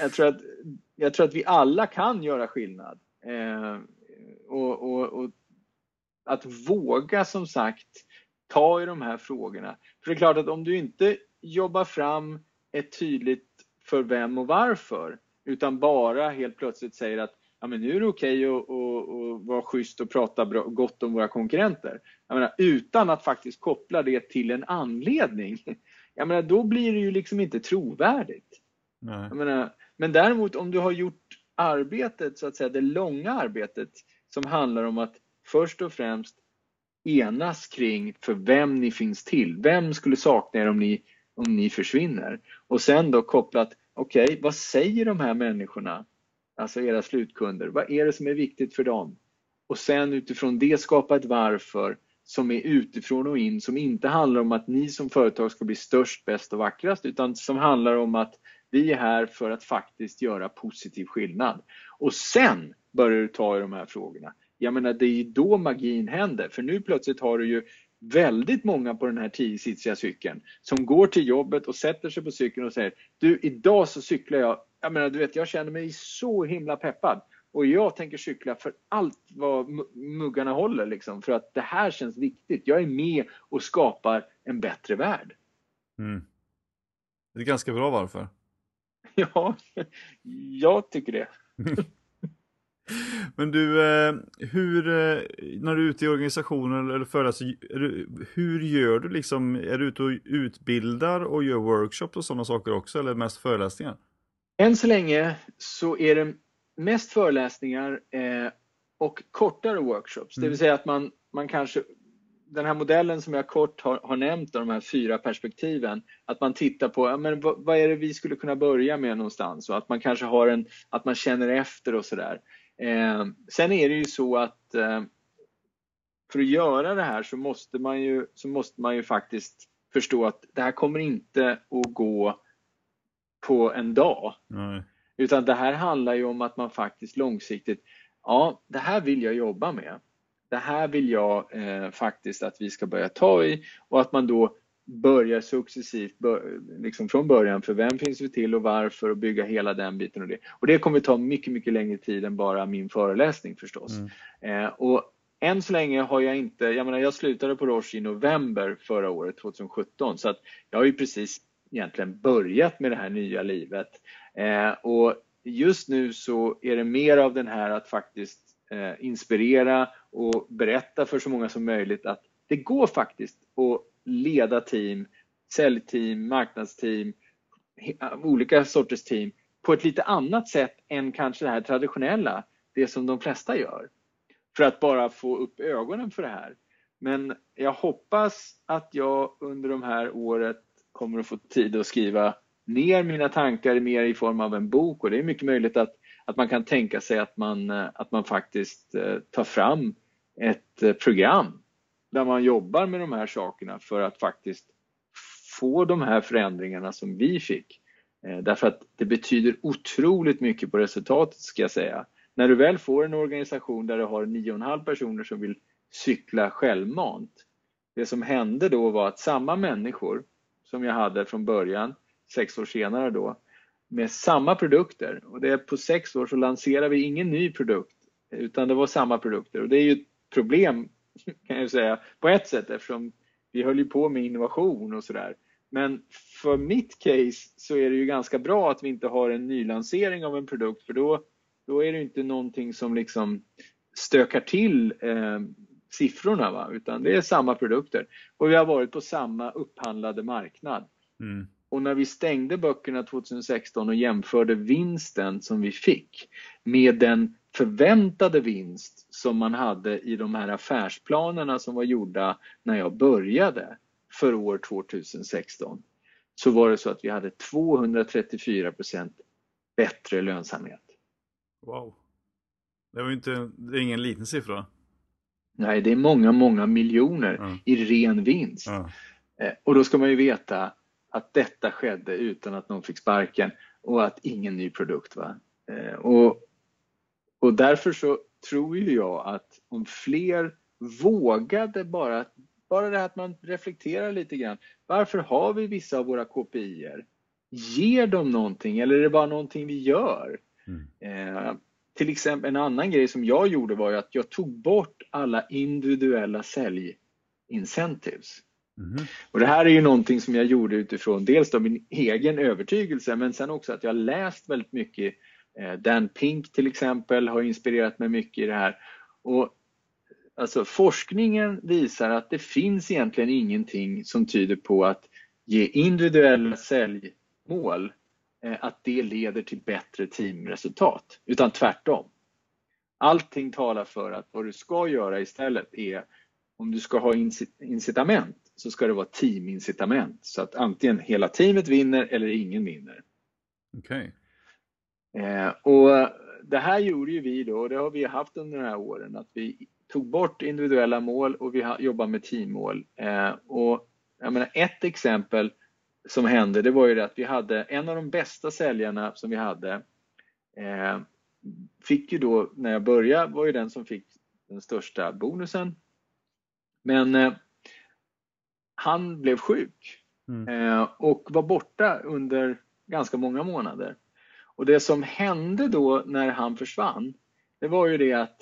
jag, tror att, jag tror att vi alla kan göra skillnad. Eh, och, och, och, att våga som sagt ta i de här frågorna. För det är klart att om du inte jobbar fram ett tydligt för vem och varför utan bara helt plötsligt säger att ja, men nu är det okej okay att, att, att vara schysst och prata bra, gott om våra konkurrenter. Menar, utan att faktiskt koppla det till en anledning. Jag menar, då blir det ju liksom inte trovärdigt. Menar, men däremot om du har gjort arbetet, så att säga det långa arbetet som handlar om att först och främst enas kring för vem ni finns till. Vem skulle sakna er om ni, om ni försvinner? Och sen då kopplat, okej, okay, vad säger de här människorna alltså era slutkunder. Vad är det som är viktigt för dem? Och sen utifrån det skapa ett varför som är utifrån och in, som inte handlar om att ni som företag ska bli störst, bäst och vackrast, utan som handlar om att vi är här för att faktiskt göra positiv skillnad. Och sen börjar du ta i de här frågorna. Jag menar, det är då magin händer, för nu plötsligt har du ju väldigt många på den här 10-sitsiga cykeln som går till jobbet och sätter sig på cykeln och säger Du, idag så cyklar jag jag menar, du vet, jag känner mig så himla peppad. Och jag tänker cykla för allt vad muggarna håller liksom, för att det här känns viktigt. Jag är med och skapar en bättre värld. Mm. Det är ganska bra varför. [laughs] Ja, jag tycker det. [laughs] Men du, eh, hur, eh, när du är ute i organisationen eller föreläser, hur gör du liksom? Är du ute och utbildar och gör workshops och sådana saker också eller mest föreläsningar? Än så länge så är det mest föreläsningar eh, och kortare workshops. Mm. Det vill säga att man, man kanske, den här modellen som jag kort har, har nämnt, de här fyra perspektiven, att man tittar på ja, men vad, vad, är det vi skulle kunna börja med någonstans och att man kanske har en, att man känner efter och sådär. Eh, sen är det ju så att eh, för att göra det här så måste man ju, så måste man ju faktiskt förstå att det här kommer inte att gå på en dag. Nej. Utan det här handlar ju om att man faktiskt långsiktigt, ja det här vill jag jobba med. Det här vill jag eh, faktiskt att vi ska börja ta i och att man då börjar successivt bör, liksom från början för vem finns vi till och varför och bygga hela den biten och det. Och det kommer ta mycket, mycket längre tid än bara min föreläsning förstås. Mm. Eh, och än så länge har jag inte, jag menar jag slutade på Roche i november förra året, 2017, så att jag har ju precis egentligen börjat med det här nya livet. Eh, och just nu så är det mer av den här att faktiskt eh, inspirera och berätta för så många som möjligt att det går faktiskt att leda team, säljteam, marknadsteam, olika sorters team på ett lite annat sätt än kanske det här traditionella, det som de flesta gör. För att bara få upp ögonen för det här. Men jag hoppas att jag under de här året kommer att få tid att skriva ner mina tankar mer i form av en bok och det är mycket möjligt att, att man kan tänka sig att man, eh, att man faktiskt eh, tar fram ett eh, program där man jobbar med de här sakerna för att faktiskt få de här förändringarna som vi fick. Eh, därför att det betyder otroligt mycket på resultatet ska jag säga. När du väl får en organisation där du har 9,5 personer som vill cykla självmant. Det som hände då var att samma människor som jag hade från början, sex år senare då, med samma produkter och det är på sex år så lanserar vi ingen ny produkt utan det var samma produkter och det är ju ett problem [laughs] kan jag säga på ett sätt eftersom vi höll ju på med innovation och sådär. Men för mitt case så är det ju ganska bra att vi inte har en nylansering av en produkt för då, då är det inte någonting som liksom stökar till eh, siffrorna va? utan det är samma produkter. Och vi har varit på samma upphandlade marknad. Mm. Och när vi stängde böckerna 2016 och jämförde vinsten som vi fick med den förväntade vinst som man hade i de här affärsplanerna som var gjorda när jag började för år 2016 så var det så att vi hade 234% bättre lönsamhet. Wow. Det var inte, det är ingen liten siffra. Nej, det är många, många miljoner mm. i ren vinst. Mm. Och då ska man ju veta att detta skedde utan att någon fick sparken och att ingen ny produkt var. Eh, och, och därför så tror ju jag att om fler vågade bara, bara det här att man reflekterar lite grann. Varför har vi vissa av våra KPIer? Ger de någonting eller är det bara någonting vi gör? Mm. Eh, till exempel en annan grej som jag gjorde var ju att jag tog bort alla individuella säljincentives. Mm. Och det här är ju någonting som jag gjorde utifrån dels då min egen övertygelse men sen också att jag läst väldigt mycket. Eh, Dan Pink till exempel har inspirerat mig mycket i det här. Och alltså forskningen visar att det finns egentligen ingenting som tyder på att ge individuella säljmål eh, att det leder till bättre teamresultat, utan tvärtom. Allting talar för att vad du ska göra istället är, om du ska ha incitament, så ska det vara teamincitament. Så att antingen hela teamet vinner eller ingen vinner. Okej. Okay. Eh, och det här gjorde ju vi då, och det har vi haft under de här åren, att vi tog bort individuella mål och vi jobbar med teammål. Eh, och jag menar, ett exempel som hände, det var ju det att vi hade en av de bästa säljarna som vi hade eh, fick ju då, när jag började, var ju den som fick den största bonusen. Men eh, han blev sjuk mm. eh, och var borta under ganska många månader. Och det som hände då när han försvann, det var ju det att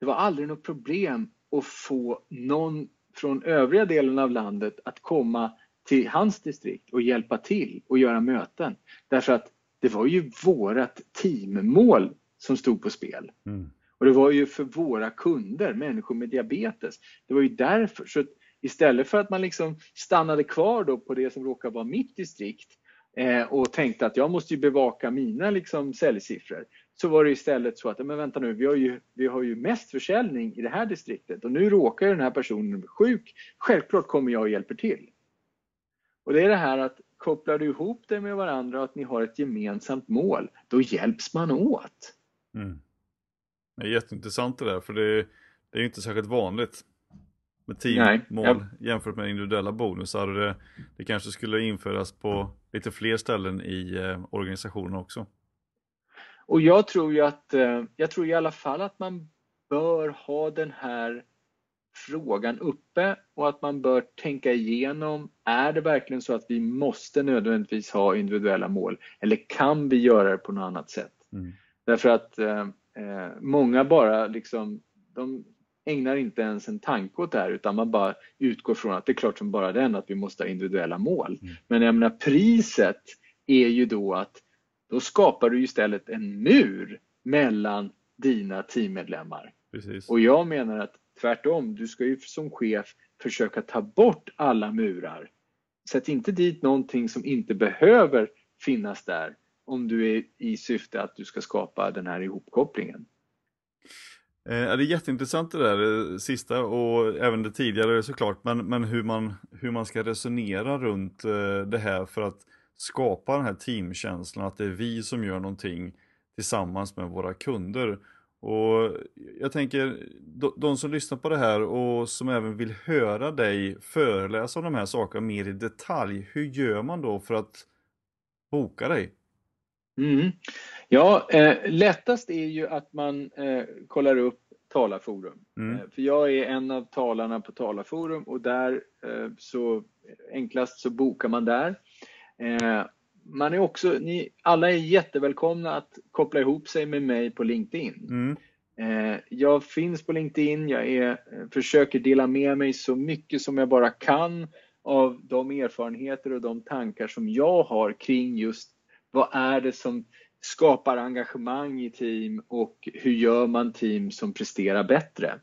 det var aldrig något problem att få någon från övriga delen av landet att komma till hans distrikt och hjälpa till och göra möten. Därför att det var ju vårat teammål som stod på spel. Mm. Och det var ju för våra kunder, människor med diabetes. Det var ju därför. Så istället för att man liksom stannade kvar då på det som råkar vara mitt distrikt eh, och tänkte att jag måste ju bevaka mina liksom säljsiffror så var det istället så att, men vänta nu, vi har, ju, vi har ju mest försäljning i det här distriktet och nu råkar den här personen bli sjuk. Självklart kommer jag och hjälper till. Och det är det här att kopplar du ihop det med varandra och att ni har ett gemensamt mål, då hjälps man åt. Mm. Det är jätteintressant det där, för det, det är inte särskilt vanligt med teammål jag... jämfört med individuella bonusar. Det, det kanske skulle införas på lite fler ställen i eh, organisationen också. Och jag tror ju att, eh, jag tror i alla fall att man bör ha den här frågan uppe och att man bör tänka igenom, är det verkligen så att vi måste nödvändigtvis ha individuella mål eller kan vi göra det på något annat sätt? Mm. Därför att eh, eh, många bara liksom, de ägnar inte ens en tanke åt det här utan man bara utgår från att det är klart som bara den att vi måste ha individuella mål. Mm. Men jag menar priset är ju då att då skapar du istället en mur mellan dina teammedlemmar. Precis. Och jag menar att Tvärtom, du ska ju som chef försöka ta bort alla murar. Sätt inte dit någonting som inte behöver finnas där om du är i syfte att du ska skapa den här ihopkopplingen. Eh, det är jätteintressant det där eh, sista och även det tidigare såklart, men, men hur, man, hur man ska resonera runt eh, det här för att skapa den här teamkänslan, att det är vi som gör någonting tillsammans med våra kunder. Och jag tänker, de som lyssnar på det här och som även vill höra dig föreläsa om de här sakerna mer i detalj, hur gör man då för att boka dig? Mm. Ja, eh, lättast är ju att man eh, kollar upp Talarforum. Mm. Eh, för jag är en av talarna på Talarforum och där eh, så enklast så bokar man där. Eh, man är också, ni alla är jättevälkomna att koppla ihop sig med mig på LinkedIn. Mm. Eh, jag finns på LinkedIn, jag är, försöker dela med mig så mycket som jag bara kan av de erfarenheter och de tankar som jag har kring just vad är det som skapar engagemang i team och hur gör man team som presterar bättre.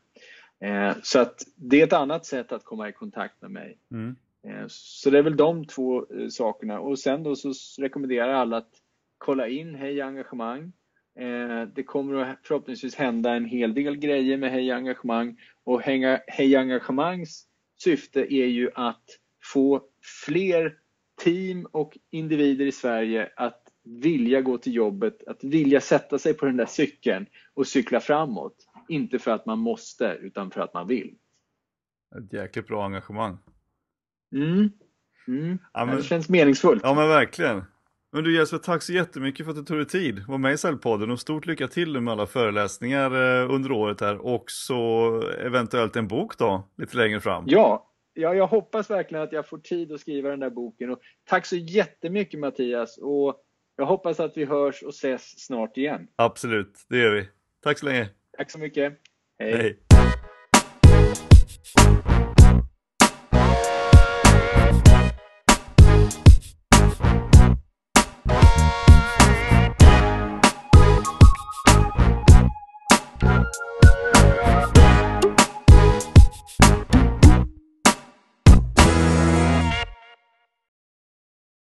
Eh, så att det är ett annat sätt att komma i kontakt med mig. Mm. Eh, så det är väl de två eh, sakerna och sen då så rekommenderar jag alla att kolla in Hej Engagemang. Eh, det kommer förhoppningsvis hända en hel del grejer med Hej Engagemang och Hej Engagemangs syfte är ju att få fler team och individer i Sverige att vilja gå till jobbet, att vilja sätta sig på den där cykeln och cykla framåt. Inte för att man måste, utan för att man vill. Ett jäkligt bra engagemang. Mm. Mm. Ja, men, det känns meningsfullt. Ja men verkligen. Men du Jesper, tack så jättemycket för att du tog dig tid att vara med i Cellpodden och stort lycka till med alla föreläsningar eh, under året här och så eventuellt en bok då lite längre fram. Ja, ja, jag hoppas verkligen att jag får tid att skriva den där boken och tack så jättemycket Mattias och jag hoppas att vi hörs och ses snart igen. Absolut, det gör vi. Tack så länge. Tack så mycket. Hej. Hej.